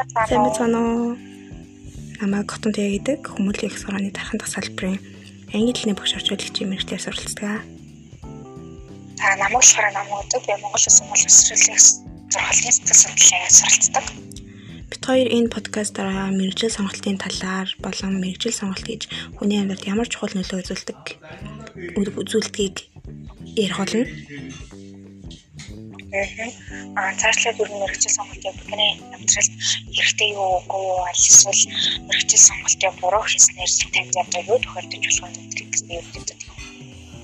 Сайн байна уу? Намайг Хотон Тэг гэдэг хүмүүлийн их сургааны дархан дах салбарын англи хэлний багш орчуулагчийн мэргэжлээр суралцдаг. Та намайг намайг өдөг би Монгол Улсын боловсролын зурхалын сэтгэл судлалын суралцдаг. Бид хоёр энэ подкастаараа мэрэгжил сонголтын талаар болон мэрэгжил сонголт гэж хүний амьдралд ямар чухал нөлөө үзүүлдэг үзүүлдгийг ярих болно. Аа цаашлаа бүр мэрэгжил сонголтын бидний амьдралд хэрэгтэй юу үгүй юу эсвэл мэрэгжил сонголтын буруу хийснээр танд одоо юу тохиолдож болох вэ гэдгийг юу гэдэг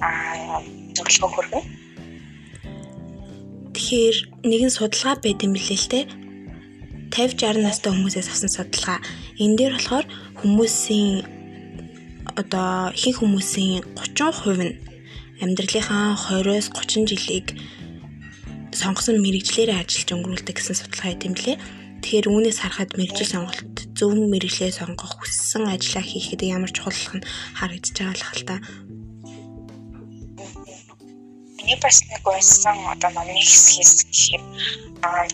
аа зөвлөгөө хүргэнэ. Тэгэхээр нэгэн судалгаа байд юм билээ л те. 50 60 настай хүмүүсээс авсан судалгаа. Энэ дээр болохоор хүмүүсийн одоо ихэнх хүмүүсийн 30% нь амьдралынхаа 20-оос 30 жилийг сонгосон мэрэгчлэрээ ажиллаж өнгөрүүлдэг гэсэн судалгаа байт юм лээ. Тэгэхээр үүнээс харахад мэрэгжил сонголт зөв мэрэгчлээ сонгох хүссэн ажлаа хийхэд ямар чухалх нь харагдаж байгаа л хальта. Миний бас нэг байсан одоо номны хэсгээс гэхээр аа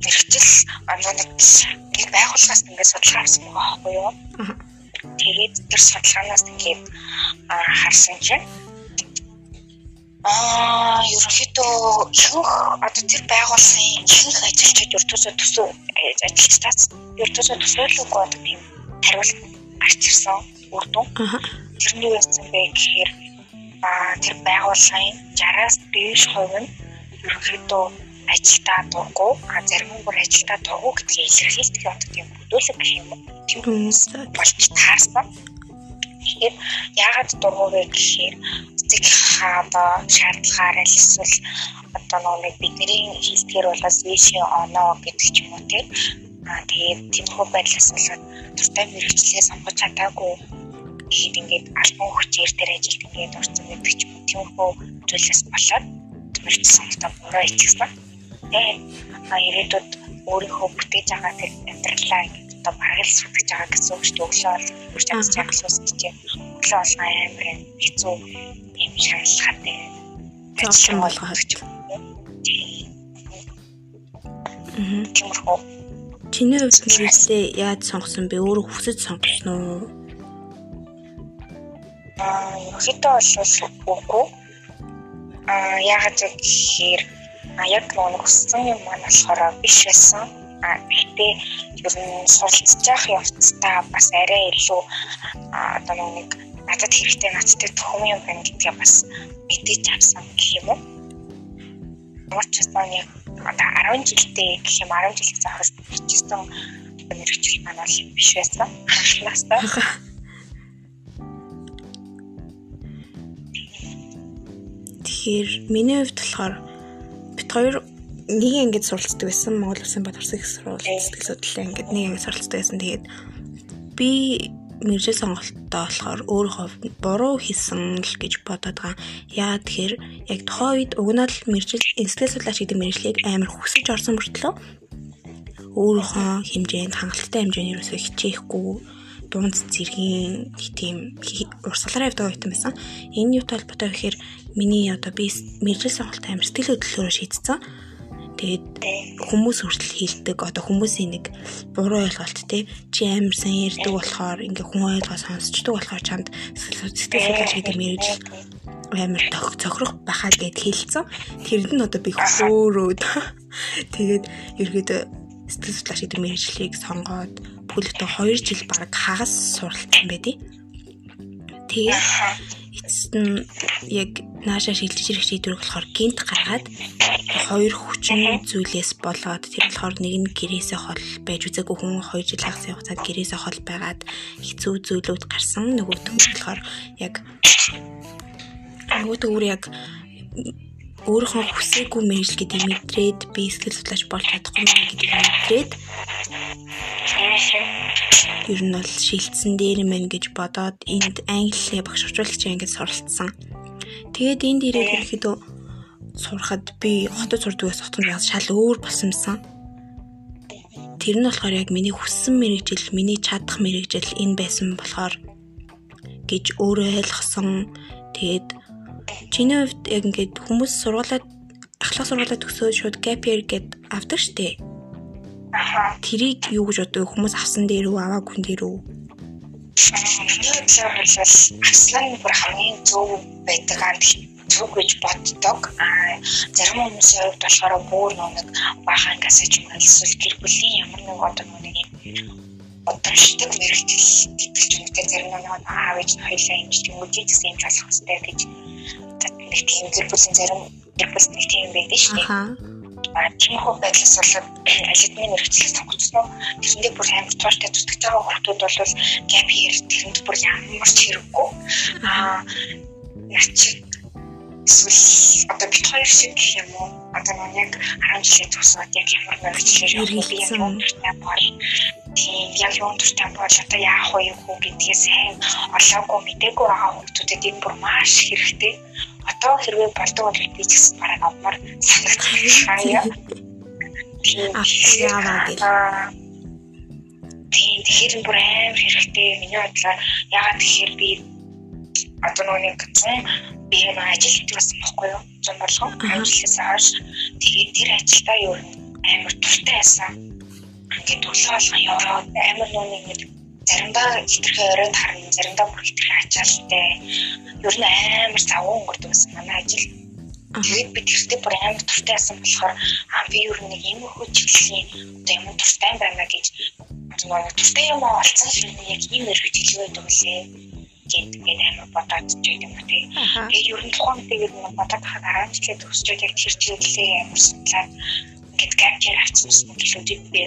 мэрэгжил одоо нэг нэг байгууллагаас ингээд судалгаа авсан байгаа байхгүй юу? Тэгээд тэр судалгаанаас ингээд харсан чинь Аа, ерөнхийдөө ихэнх одоо тэр байгууллагын ихэнх ажилчид ертөсөө төсөв ажилчдаас ертөсөө төсөөлөхгүй одоо тийм хариулт гарч ирсэн үр дүн. Тэрний байсан бэ гэхээр аа тэр байгууллагын 60-аас дээш хувь нь ерөнхийдөө ажилдаа дурггүй, а зарим нь бүр ажилдаа дурггүй гэдгийг илэрхийлдэг одоо тийм бүдүүлэг гэх юм уу. Тийм хүмүүс болж таарсан. Тэгэхээр яагаад дургуй вэ гэхээр эцэг хаада шаардлагаар аль эсвэл одоо нэг бидний хэлдгэр болоос вишийн оноо гэдэг ч юм уу тийм. Аа тэгээд тиймэрхүү байдлаас болоод дуртай мэрэгчлээ сонгож чадаагүй. Ихэд ингээд альбом хүчээр дээр ажилт ингээд орсон гэдэг ч юм уу. Тиймэрхүү зүйлээс болоод мэрэгч сонголтоо буруу ичсэн. Тэгээд ирээдүйд өөрийнхөө бүтээж байгаа тэр амьдралаа ингээд одоо бараг л сүтгэж байгаа гэсэн үг шүү дээ. Өглөө бол байгаа гэсэн үг чинь өглөө болгоо амар хэцүү шаардлагатай. Зовлон болгох гэж. Мм. Тиймэрхүү. Чиний хувьд мэрэгчлээ яаж сонгосон бэ? Өөрөө хүсэж сонгосон уу? Аа, ерөөхдөө бол үгүй. Аа, яагаад гэхээр а яг нэг хүссэн юм маань болохоор биш байсан. А гэхдээ ер нь суралцж явах явцдаа бас арай илүү одоо нэг надад хэрэгтэй надтай төхөм юм байна гэдгээ бас мэдээж авсан гэх юм уу. Уучаас нэг одоо 10 жилдээ гэх юм 10 жилийн захаас бичсэн мэрэгчл маань бол биш байсан. Анхнаасаа. Тэгэхээр миний хувьд болохоор бит хоёр нэг ингэж суралцдаг байсан Монгол Улсын их сургууль сэтгэл судлалын ангид нэг ингэж суралцдаг байсан. Тэгээд би мэржил сонголттой болохоор өөрөө буруу хийсэн л гэж бодоод байгаа. Яа тэгэхээр яг тухайн үед уг нь л мэржил сэтгэл судлаач гэдэг мэржлийг амар хүсэж орсон мөртлөө өөрийнхөө хэмжээнд хангалттай хэмжээнд ерөөсөө хичээхгүй дунд зэргийн тийм урсгалаараа явдаг байсан байсан. Энэ юутай холбоотой гэхээр миний одоо би мэржил сонголт амар сэтгэл хөдлөлөөр шийдсэн Тэгээд хүмүүс хүртэл хийлдэг одоо хүмүүсийн нэг буруу ойлголт те чи амар сайн ярьдаг болохоор ингээ хүн ойлгоо сонсчдаг болохоор чамд сэтгэл судлаач гэдэг мэрэгжил амар цохрох байхаа гэд хэлсэн. Тэрэнд нь одоо би хөөрөөд тэгээд ерөөдөө сэтгэл судлаач гэдэг мэрэгжлийг сонгоод бүлэгтээ 2 жил баг хагас суралцсан байдیں۔ Тэгээд эцэст нь яг наашаа шилжиж ирэх шийдвэр болохоор гинт гаргаад хоёр хүчин зүйлээс болоод тэр болохоор нэг нь гэрээсээ хол байж үзээгүй хүн 2 жил хагас хугацаанд гэрээсээ хол байгаад хэцүү зүйлүүд гарсан. Нөгөөт нь болохоор яг нөгөөт өөр яг өөрийнхөө хүсээгүй мэржил гэдэг мэдрээд би сэтгэл судлаач болж чадахгүй гэдэг мэдрээд ер нь бол шилдсэн дээр мэн гэж бодоод энд англи багш орчуулагчийн ангид суралцсан. Тэгээд энд ирээд ирэхэд сурахад би хотод сурдгаас хотод яас шал өөр болсонсан. Тэр нь болохоор яг миний хүссэн мэрэгжил, миний чадах мэрэгжил энэ байсан болохоор гэж өөрөө ойлгосон. Тэгээд чиний хувьд яг ингээд хүмүүс сургуулаад ахлах сургуулаа төгсөөд шууд gap year гэд авдаг штеп. Тэрийг юу гэж боддог хүмүүс авсан дээр үү, аваагүй дээр үү? Миний бодлоор бол аслан бүр хамгийн зөв байдаг анд зөв гэж боддог. Аа зарим хүмүүсийн хувьд болохоор бүр нэг баахан гасаж юм эсвэл гэр бүлийн ямар нэг одоо нэг юм одоршдог мэрэгчл гэдэг ч юм уу зарим нэг аав ээж хоёлаа шиг үгүй гэсэн юм болох хэрэгтэй гэж нэг тийм гэр бүлийн зарим гэр бүл нэг тийм байдаг шүү дээ. Тиймэрхүү байдлаас болоод алидны мэрэгчлэл сонгогдсон. Тэрэндээ бүр амар тууштай зүтгэж байгаа хүмүүс бол гэп хэр тэрэнд бүр ямар ч хэрэггүй. Аа яач эсвэл одоо бид хоёр шиг гэх юм уу? Одоо нэг 10 жилийн тусаад яг ямар мэрэгчлэр явах би юм бол тийм яг юу туртай бол одоо яах вэ хүү гэдгээс сайн олоогүй мдээгүй байгаа хүмүүсүүдэд энэ бүр маш хэрэгтэй одоо хэрвээ болдог бол би ч гэсэн бараг авмаар санагдчихаа яа гэх тийм тэгэхээр бүр амар хэрэгтэй миний бодлоор ягаад тэгэхээр би одоо нэг 100 би юм ажил хийдэг байсан байхгүй юу? Зам болгоо. Ажилласаа хойш тэгээд тэр ажилдаа юу амар туртай байсан. Ингээд төлөө болгон яваад амар нүг нэг заримдаа хитрхээ оройд харна, заримдаа бүр хитрхээ ачаалтай. Ер нь амар завгүй өнгөрдөг байсан манай ажил. Тэгээд би тэртээ бүр амар туртай байсан болохоор аа би ер нь нэг юм хөөчлөлийн одоо юм туртай байна гэж нэг туртай юм олцсон юм яг ийм өргөж хэлээ байдаг лээ гэдэг амар бодоод ч юм уу тий. Тэгээ ер нь тухайн үеийг нь бодоод хахад 10 жилээ төгсчөөд яг тэр чиглэлээ амар судлаад ингээд гапчер авчихсан гэлүүд би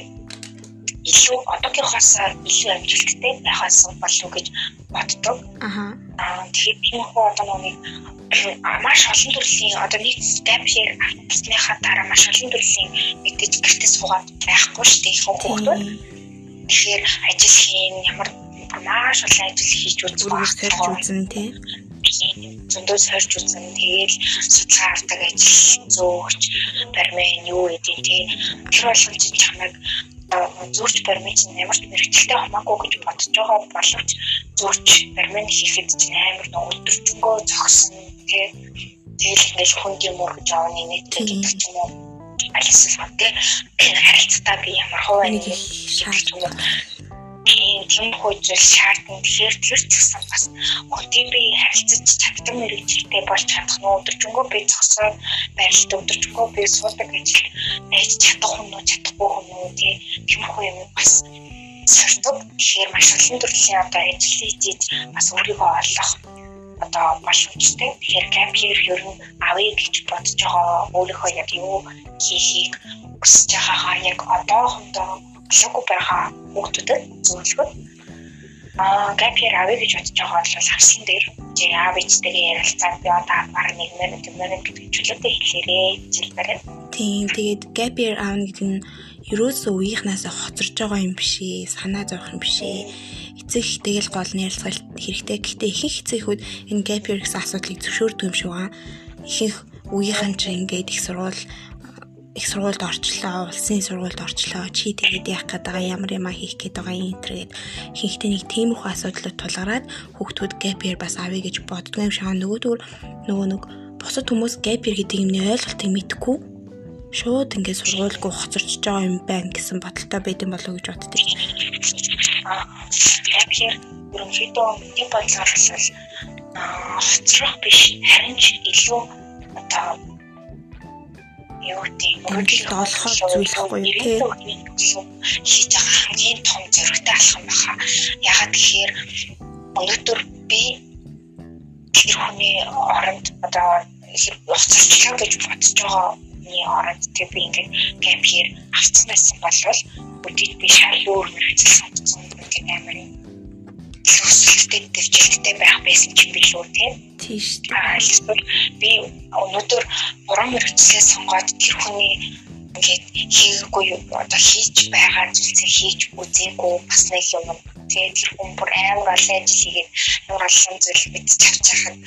илүү одоогийнхоос илүү амжилттай байхаас болов гэж боддог. Аа тэгээд тийм хөө одоо нэг маш олон төрлийн одоо нэг гапчер авсныхаа дараа маш олон төрлийн мэдээж гэртээ суугаад байхгүй шүү дээ хүмүүс. Тэгэхээр ажил хийн ямар маш олон ажил хийж байна. үзэн тий. Зөндөө сорж үзэн тэгэл судалгаа авдаг ажил зөөгч бармен юу гэдэг тий. Тэр болгоч чамайг зурч бармен чинь ямар ч мэрэгчлээ хамаагүй гэж бодож байгаа боловч зурч бармен хийхэд чинь амар өдөржингөө зогсон. Тий. Тэгэл ингэж хүнд юм уу гэж авны нийтлэг гэдэг ч юм. Уу алисэл тий харилцаа би ямар хуваа нэг шаарч юм. тийм тийм хөөжл шаардна. Тэгэхээр тэр ч гэсэн бас хотын би харилцаж чаддаг мэрэгчлээ болж чадах нь өдөржингөө би зогсоод байралд өдөржингөө би суудаг ажил байж чадах хүн уу чадахгүй хүн уу тийм хөө юм бас сэрдэг. Тэгэхээр маш олон төрлийн одоо ажил хийж бас өөрийгөө олох одоо боломжтой. Тэгэхээр кампьер ер нь авъя гэж бодож байгаа өөрийнхөө яг юу хийхийг хүсэж байгаагаа яг одоохондоо болоогүй байгаа хүүхдүүдэд зөвлөгөө аа гапьер авъя гэж бодож байгаа бол авсан дээр чи аав ээжтэйгээ ярилцаад би одоо баг нэг минут минут гэдэг чөлөөтэй хэлээрээ жилбэрээ. Тийм тэгээд гапьер аавна гэдэг нь ерөөсөө үеийнхнаасаа хоцорж байгаа юм биш ээ санаа зовх юм биш ээ эцэг ихтэйгэл гол нь ярилцгал хэрэгтэй. Гэхдээ ихэнх эцэгүүд энэ year гэсэн асуудлыг зөвшөөрдөг юм шиг байгаа. Ихэнх үеийнхэн чинь ингээд их сургууль их сургуульд орчлоо, улсын сургуульд орчлоо. Чи тэгээд яах гээд байгаа ямар юм хийх гээд байгаа юм тэргээд хинхтэй нэг тиймэрхүү асуудлууд тулгараад хүүхдүүд year бас авъя гэж боддгоо юм шиг нөгөөдгөр нөгөө нэг бусад хүмүүс year гэдэг юмны ойлголтыг мэдэхгүй шууд ингээд сургуульгүй хоцорч байгаа юм байна гэсэн бодолтой байд юм болов уу гэж боддог. Year ерөнхийдөө нэг бодлоор бол хоцрох биш харин ч илүү одоо юу гэдэг мөрөдөлд олохоор зүйлхгүй тий? Хийж байгаа хамгийн том зөрөгтэй алхам баха. Ягаад гэхээр өнөөдөр би тэр хүний оронд одоо уцалчлаа гэж бодож байгаа хүний оронд тэр би ингээд гэмхэр авцсан байсан бол үдид би шал өөр мэрэгцэл сонгосон гэдэг амар өсөлттэй дэвжилттэй байх байсан ч биш үү тийм? Тийш эсвэл би өнөөдөр буруу мэрэгчлээ сонгоод тэр хүний ингээд хийгээгүй одоо хийж байгаа зүйлсээ хийж үзээгүй бас нэг юм тэгээ тэр хүн бүр амар олон ажил хийгээд олон зүйл мэдчих чахад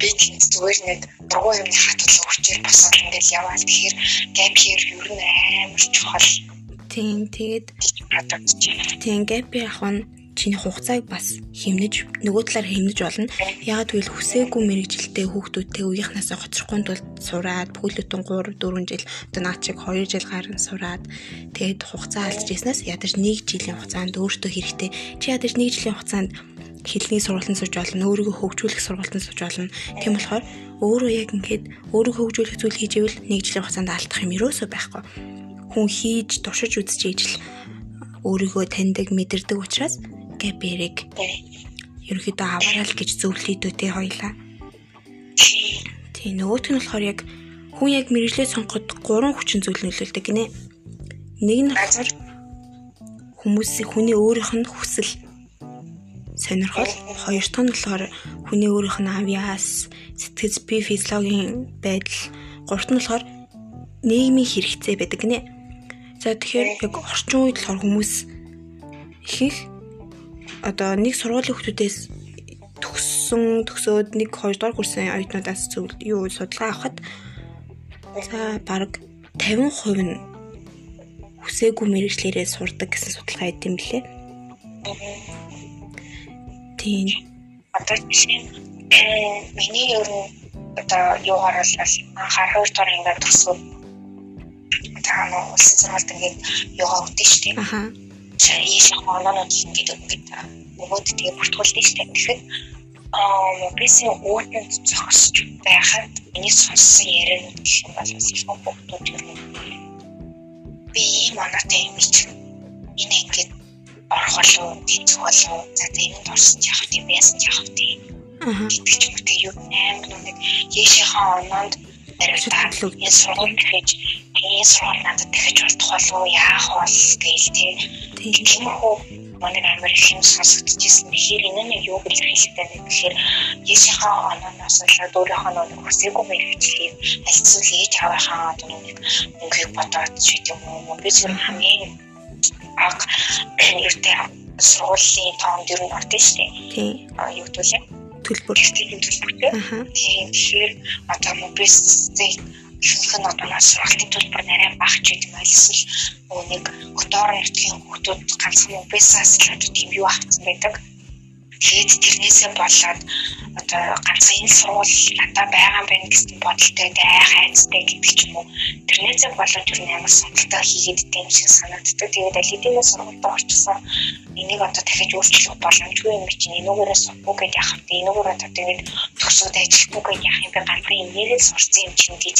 би тэнд зүгээр нэг дургуй юмны хатгал өгчээр босоод ингээд яваад тэгэхээр гэп хэр ер нь амар чухал. Тийм тэгээд тийм гэп яг нь чиний хугацааг бас хэмнэж нөгөө талаар хэмнэж болно. Ягаад гэвэл хүсээгүй мэрэгжилтэй хүүхдүүдтэй үеийнхнаасаа гоцрохгүй тулд сураад бүхэлдэн 3 4 жил одоо наад чиг 2 жил гарan сураад тэгээд хугацаа алдчихснаас ядаж 1 жилийн хугацаанд өөртөө хэрэгтэй. Чи ядаж 1 жилийн хугацаанд хэлний сургалтанд сууж болно, өөрийгөө хөгжүүлэх сургалтанд сууж болно. Тийм болохоор өөрөө яг ингээд өөрийгөө хөгжүүлэх зүйл хийж ивэл 1 жилийн хугацаанд алдах юм ерөөсөө байхгүй. Хүн хийж туршиж үзэж ижил өөрийгөө таньдаг, мэдэрдэг учраас гэбэрэг ерөөхдөө аваарай л гэж зөвлөдөө те хоёлаа. Тийм нөгөөх нь болохоор яг хүн яг мэрэгжлээ сонгоход гурван хүчин зүйл нөлөөлдөг гинэ. Нэг нь болохоор хүмүүсийн хүний өөрийнх нь хүсэл сонирхол хоёр дахь нь болохоор хүний өөрийнх нь авьяас сэтгэц бие физиологийн байдал гурав нь болохоор нийгмийн хэрэгцээ байдаг гинэ. За тэгэхээр яг орчин үед болохоор хүмүүс ихэнх одоо нэг сургуулийн хүмүүсээс төгссөн төгсөөд нэг 2 дугаар курсын оюутнуудаас зөв юу судалгаа авахад за баг 50% нь хүсээгүй мэрэгчлэрээ сурдаг гэсэн судалгаа өгд юм блэ. Тийм. Одоо жишээ нь миний нь одоо юугаар л анхаар 2 дугаар ингээд төгсөв. Та нөө улсын сургуульд ингээд юугаа өгдөө шүү дээ. Аха ийшээ хоолойнууд ингээд ингээд нөгөөд тэгээ бүртгүүлдэг дээ. Тэгэхээр аа бисэн үүдэнд зогсож байхад миний сонссон яриануд гэх юм бол илүү бүгдүүд юм. Би манайтай юм чи энэ ингээд орох болов тийцэх болов. За тэнд орсон яах вэ? Би яасан яах вэ? Гэдэг ч юм уу юу амар нэг яшийнхаа оноонд энэ сургууль гэж энэ сургууль надад дахиж болдох болов яах бол гээл тийм. Хөө манай амар их юм сонсогдчихсэн тэгэхээр энэ нэг юу гэж хэлэхтэй вэ гэхээр яшийнхаа онооноос л өөрийнхөө нэг хүсээгүй мэрэгчлийг альцсан хийж авахаа одоо нэг мөнгөийг бодоод ч юм уу? Би зөв хамгийн аг юутай сургуулийн тоонд ер нь ордог шүү дээ. Тийм. А юу гэвэл төлбөр тийм төлбөртэй. Тийм тэгэхээр одоо мобильстэй ихэнх нь одоо нас сургалтын төлбөр нарай бага ч гэдэг юм нөгөө нэг хотоор нутгийн хүмүүс ганцхан мобильсаас л одоо тийм юу авсан байдаг. Тэгээд тэрнээсээ болоод одоо ганцхан энэ сургууль надад байгаа юм байна гэсэн бодолтой дайх хайцтай гэдэг ч юм уу. Тэрнээсээ болоод юу ямар сонголтоо хийгээд тийм шиг санагддаг. Тэгээд аль хэдийн сургуульд орчихсон энийг одоо дахиж өөрчлөх боломжгүй юм чинь энүүгээрээ сурахгүй гэж яхав. Энүүгээр одоо тэгээд төгсөөд ажиллахгүй гэж яах юм бэ? Ганцхан энийг л сурсан юм чинь гэж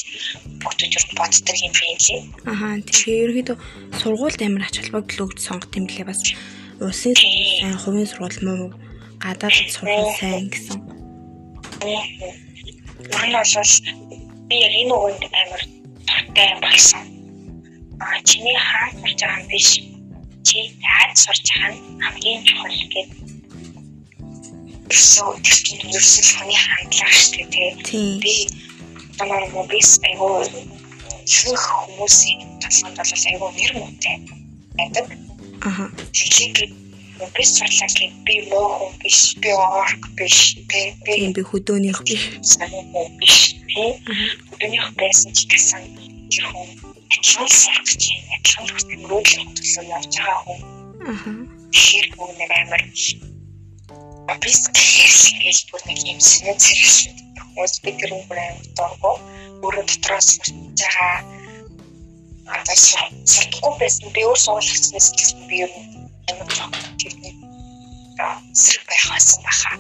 бүгд юу боддог юм бэ лээ. Аха тэгэхээр ерөөдөө сургуульд амар ач холбогдол өгч сонгох юм лээ бас. Улсын сургууль, хувийн сургууль муу гадаад сургууль сайн гэсэн. Манай бол би энэ үгэнд амар туртай болсон. А чиний хаан сурч байгаа юм биш. Чи яаж сурч байгаа нь хамгийн чухал гэдэг. Эсвэл тийм ерөөсөл хүний хандлага шүү дээ. Би танаар мобис айгуу их хүмүүсийн талханд бол айгуу нэр муутай байдаг. Аха. Тэгэхээр би гэхэд би муу хүн биш, би орк биш, би би хөдөөнийх биш, биш. Хөдөөнийх байсан ч гэсэн тэр хүн адилхан сурах чинь адилхан төгсгөлөөлөх төлөө явж байгаа хүн. Тэр хүн нэг амар бис гэж бүр нэг юм сэнэ зэрэг хүмүүс би тэр хүн амар дургу өөрөө дотроос сурч байгаа. Одоо сурахгүй байсан. Би өөр суулгацнаас гэсэн би ер нь амар тэрний зэрэг байх байсан баха.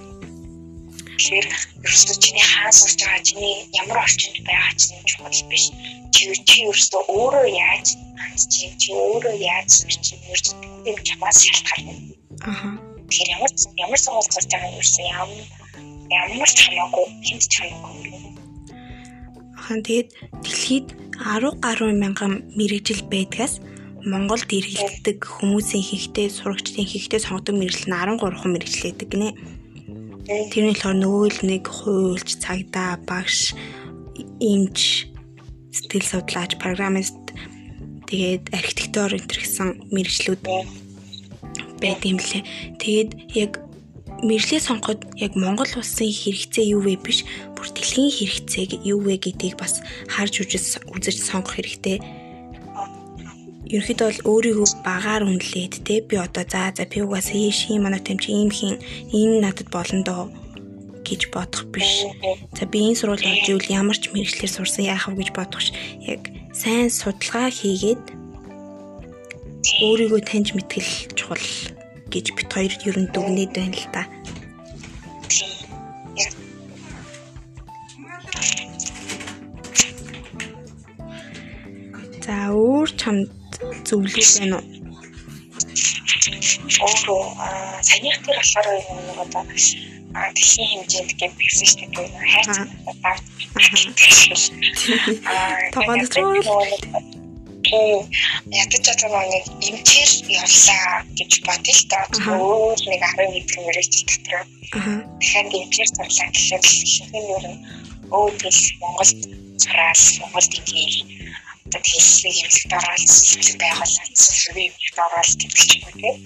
Тэгэхээр ерөөсөө чиний хаан сурч байгаа чиний ямар орчинд байгаа чинь чухал биш. Чи чи ерөөсөө өөрөө яаж чи чи өөрөө яаж сурч ерөөсөө юм чамаас шалтгаална. Аа. Тэгэхээр ямар ямар сургууль сурч байгаа юм ерөөсөө ямар ямар ч хамаагүй хинт ч хамаагүй. Хан тэгээд дэлхийд 10 гаруй мянган мэрэгжил байдгаас Монголд иргэлтдэг хүмүүсийн хийхтэй сурагчдын хийхтэй сонгодог мэрэгжил нь 13 хүн мэрэгчлээдэг гинэ. Тэрний болохоор нөгөө л нэг хуульч, цагдаа, багш, эмч, сэтгэл судлаач, программист тэгээд архитектор энэ гэсэн мэрэгчлүүд байд юм лээ. Тэгээд яг мэржлээ сонгоход яг Монгол улсын хэрэгцээ юу вэ биш бүр дэлхийн хэрэгцээг юу вэ гэдгийг бас харж үзэж үзэж сонгох хэрэгтэй ерөөхдөө бол өөрийгөө багаар үнэлээд те би одоо за за би угаасаа ийш юм манай тамч ийм хин энэ надад болно доо гэж бодох биш. За би энэ сургууль явж ивэл ямар ч мэрэгчлэр сурсан яах вэ гэж бодох ш. Яг сайн судалгаа хийгээд өөрийгөө таньж мэтгэл чухал гэж бит хоёр ер нь дүгнээд байна л та. За өөр чамд зөвлөл байна уу? Өөрөө саяных дээр болохоор нэг одоо дэлхийн хэмжээнд гэм бийсэн шүү дээ. Хайц аа. Тоглож байгаа ядаж байгаа нэг эмчээр явлаа гэж бодъё л доо. Өөр нэг 11 дэх мэрэгч дотор. Тэгэхээр эмчээр зарлаа гэхээр шинхэн ер нь өөдөл Монголд цараас Монголд ингээл одоо хэлсийг эмчд ороод сэтгэл байгуулалт зөвхөн эмчд ороод гэдэг ч юм тийм.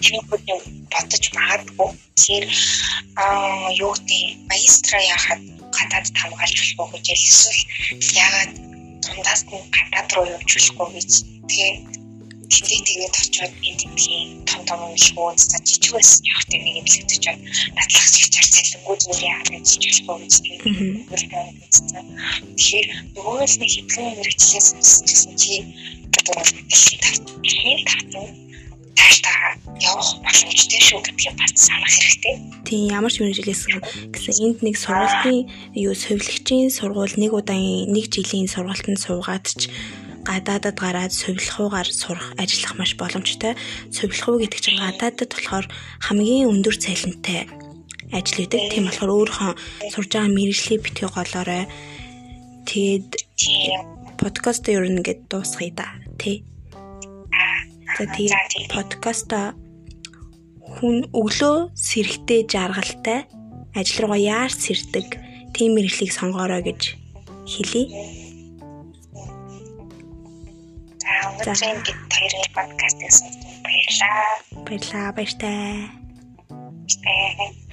Тийм бүхэн бодож магадгүй. Тэр аа юу гэдэг магистра яхад гадаад хамгаалж болох уу гэж эсвэл ягаад дундаас нь гадаад руу явж болохгүй гэж тэгээ тэндээ тэгээд очиод энэ тийм том том шиг ууз за жижиг байсан явахтай нэг л очиод батлагч хичээр цалингууд юу яа гэж гэж тэгээд тэгэхээр нөгөө л нэг хэдхэн мэрэгчлээс сонсчихсан чи дэлхийн тавтан тааштай явах боломжтой шүү гэдгийг бат санах хэрэгтэй. Тийм ямар ч мэрэгжлээс гэсэн энд нэг сургуулийн юу совилгчийн сургууль нэг удаан нэг жилийн сургалтанд суугаад ч гадаадад гараад сувилахуугаар сурах ажиллах маш боломжтой. Сувилахуу гэдэг чинь гадаадад болохоор хамгийн өндөр цалинтай ажил үүдэг. Тийм болохоор өөрийнхөө сурж байгаа мэрэгжлийг битгий голоорой. Тэгээд подкаст ер нь ингээд дуусгая да. Тэ. За тэгээд подкаста хүн өглөө сэрэгтэй жаргалтай ажил руугаа яаж сэрдэг тийм мэрэглийг сонгоорой гэж хэлье. Өнөөдрийн гэд хоёрын подкастыг сонссон баярлалаа. Баярлалаа баяртай. Баярлалаа.